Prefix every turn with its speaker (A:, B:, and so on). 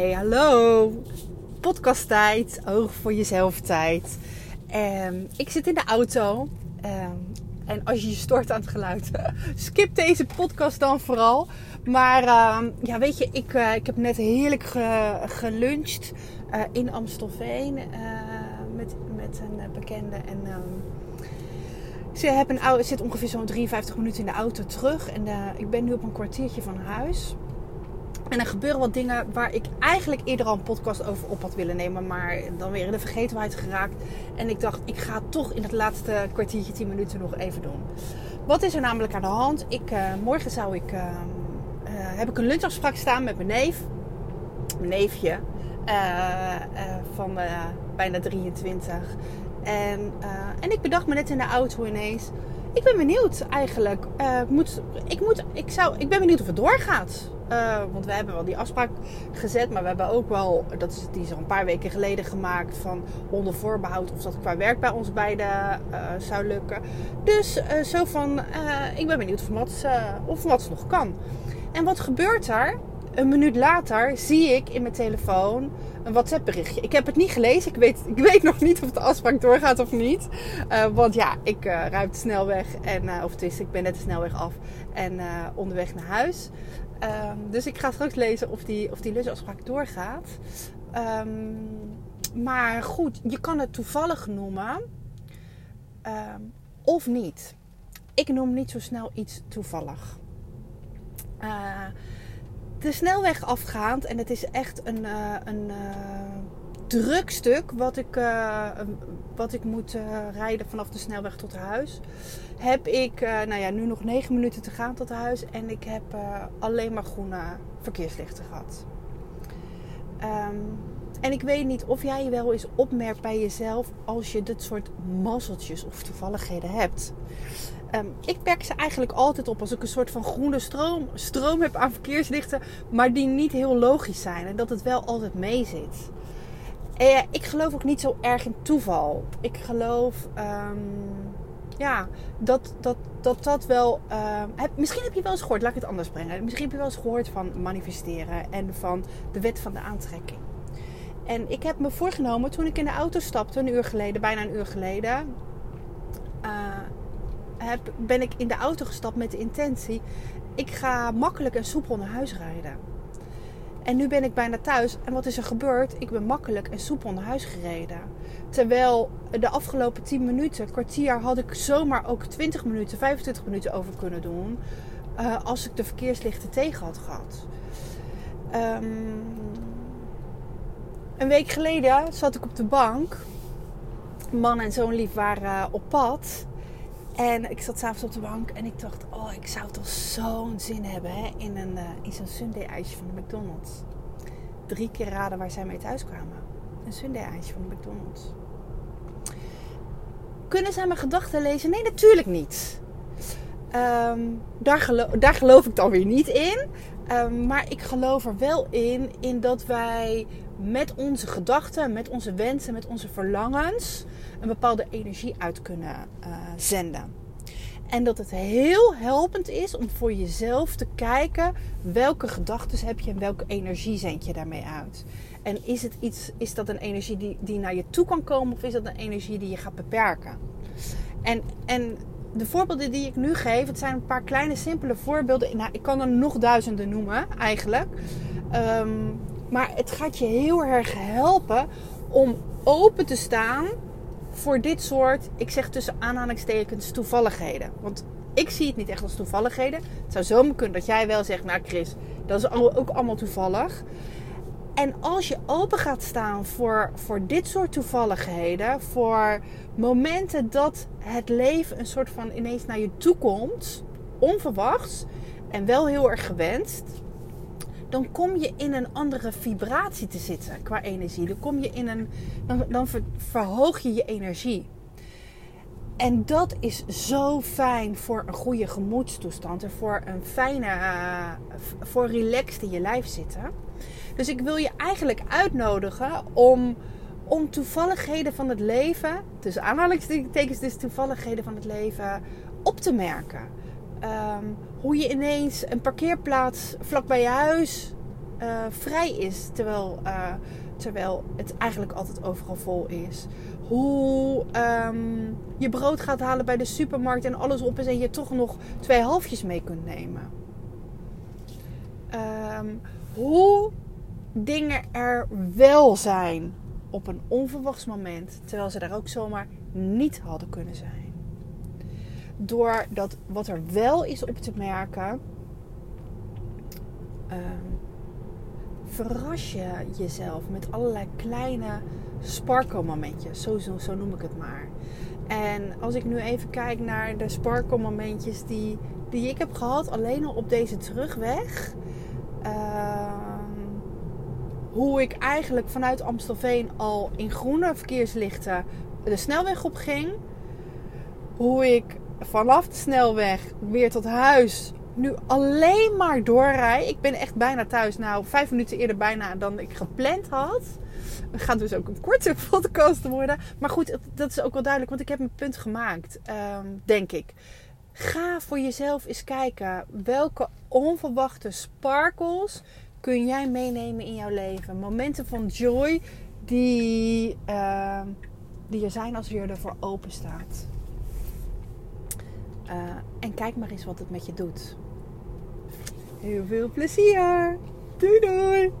A: Hey, hallo. Podcasttijd, oog voor jezelf tijd. Um, ik zit in de auto. Um, en als je je stort aan het geluid, skip deze podcast dan vooral. Maar um, ja, weet je, ik, uh, ik heb net heerlijk ge, geluncht uh, in Amstelveen uh, met, met een bekende. En ze hebben zit ongeveer zo'n 53 minuten in de auto terug. En ik ben nu op een kwartiertje van huis. En er gebeuren wat dingen waar ik eigenlijk eerder al een podcast over op had willen nemen. Maar dan weer in de vergetenheid geraakt. En ik dacht, ik ga toch in het laatste kwartiertje, 10 minuten nog even doen. Wat is er namelijk aan de hand? Ik, uh, morgen zou ik, uh, uh, heb ik een lunchafspraak staan met mijn neef. Mijn neefje. van bijna 23. En, en ik bedacht me net in de auto ineens. Ik ben benieuwd eigenlijk. moet, ik, moet, ik, zou, ik ben benieuwd of het doorgaat. Uh, want we hebben wel die afspraak gezet, maar we hebben ook wel, dat is, die is een paar weken geleden gemaakt, van onder voorbehoud of dat qua werk bij ons beiden uh, zou lukken. Dus uh, zo van, ik ben benieuwd of Mats, of Mats nog kan. En wat gebeurt er? Een minuut later zie ik in mijn telefoon een WhatsApp berichtje. Ik heb het niet gelezen. Ik weet, ik weet nog niet of de afspraak doorgaat of niet. want ja, ik uh, ruim de snelweg. En, of het is, ik ben net de snelweg af. En onderweg naar huis. Um, dus ik ga straks lezen of die, of die lunchafspraak doorgaat. Um, maar goed, je kan het toevallig noemen um, of niet. Ik noem niet zo snel iets toevallig. Uh, de snelweg afgaand en het is echt een, uh, een uh, druk stuk wat ik, wat ik moet rijden vanaf de snelweg tot huis heb ik, nou ja, nu nog 9 minuten te gaan tot huis. En ik heb alleen maar groene verkeerslichten gehad. Um, en ik weet niet of jij je wel eens opmerkt bij jezelf als je dit soort mazzeltjes of toevalligheden hebt. Um, ik merk ze eigenlijk altijd op als ik een soort van groene stroom, stroom heb aan verkeerslichten, maar die niet heel logisch zijn en dat het wel altijd mee zit. En ik geloof ook niet zo erg in toeval. Ik geloof. Um, ja, dat dat, dat, dat wel. Heb, misschien heb je wel eens gehoord, laat ik het anders brengen. Misschien heb je wel eens gehoord van manifesteren en van de wet van de aantrekking. En ik heb me voorgenomen toen ik in de auto stapte, een uur geleden, bijna een uur geleden. Uh, heb, ben ik in de auto gestapt met de intentie: ik ga makkelijk en soepel naar huis rijden. En nu ben ik bijna thuis. En wat is er gebeurd? Ik ben makkelijk en soepel naar huis gereden. Terwijl de afgelopen 10 minuten, kwartier, had ik zomaar ook 20 minuten, 25 minuten over kunnen doen. Uh, als ik de verkeerslichten tegen had gehad. Um, een week geleden zat ik op de bank. Man en zoon lief waren op pad. En ik zat s'avonds op de bank en ik dacht, oh, ik zou toch zo'n zin hebben hè, in, een, uh, in zo'n Sunday ijsje van de McDonald's. Drie keer raden waar zij mee thuis kwamen. Een Sunday ijsje van de McDonald's. Kunnen zij mijn gedachten lezen? Nee, natuurlijk niet. Um, daar, daar geloof ik dan weer niet in. Um, maar ik geloof er wel in, in dat wij met onze gedachten, met onze wensen, met onze verlangens een bepaalde energie uit kunnen uh, zenden. En dat het heel helpend is om voor jezelf te kijken welke gedachten heb je en welke energie zend je daarmee uit. En is, het iets, is dat een energie die, die naar je toe kan komen of is dat een energie die je gaat beperken? En, en de voorbeelden die ik nu geef, het zijn een paar kleine simpele voorbeelden. Nou, ik kan er nog duizenden noemen eigenlijk. Um, maar het gaat je heel erg helpen om open te staan voor dit soort, ik zeg tussen aanhalingstekens, toevalligheden. Want ik zie het niet echt als toevalligheden. Het zou zomaar kunnen dat jij wel zegt, nou Chris, dat is ook allemaal toevallig. En als je open gaat staan voor, voor dit soort toevalligheden, voor momenten dat het leven een soort van ineens naar je toe komt, onverwachts en wel heel erg gewenst, dan kom je in een andere vibratie te zitten qua energie. Dan, kom je in een, dan, dan verhoog je je energie. En dat is zo fijn voor een goede gemoedstoestand en voor een fijne, uh, voor relaxed in je lijf zitten. Dus ik wil je eigenlijk uitnodigen om, om toevalligheden van het leven, tussen aanhalingstekens dus toevalligheden van het leven, op te merken. Um, hoe je ineens een parkeerplaats vlak bij je huis eh, vrij is terwijl, uh, terwijl het eigenlijk altijd overal vol is. Hoe um, je brood gaat halen bij de supermarkt en alles op is en je toch nog twee halfjes mee kunt nemen. Um, hoe dingen er wel zijn op een onverwachts moment, terwijl ze daar ook zomaar niet hadden kunnen zijn. Door dat wat er wel is op te merken, um, verras je jezelf met allerlei kleine sparkle momentjes. Zo, zo, zo noem ik het maar. En als ik nu even kijk naar de sparkle momentjes die, die ik heb gehad, alleen al op deze terugweg. Uh, hoe ik eigenlijk vanuit Amstelveen al in groene verkeerslichten de snelweg op ging. Hoe ik vanaf de snelweg weer tot huis nu alleen maar doorrij. Ik ben echt bijna thuis. Nou, vijf minuten eerder bijna dan ik gepland had. Het gaat dus ook een korte podcast worden. Maar goed, dat is ook wel duidelijk, want ik heb mijn punt gemaakt, ehm, denk ik. Ga voor jezelf eens kijken welke onverwachte sparkles kun jij meenemen in jouw leven. Momenten van joy die, uh, die er zijn als je ervoor open staat. Uh, en kijk maar eens wat het met je doet. Heel veel plezier. Doei doei.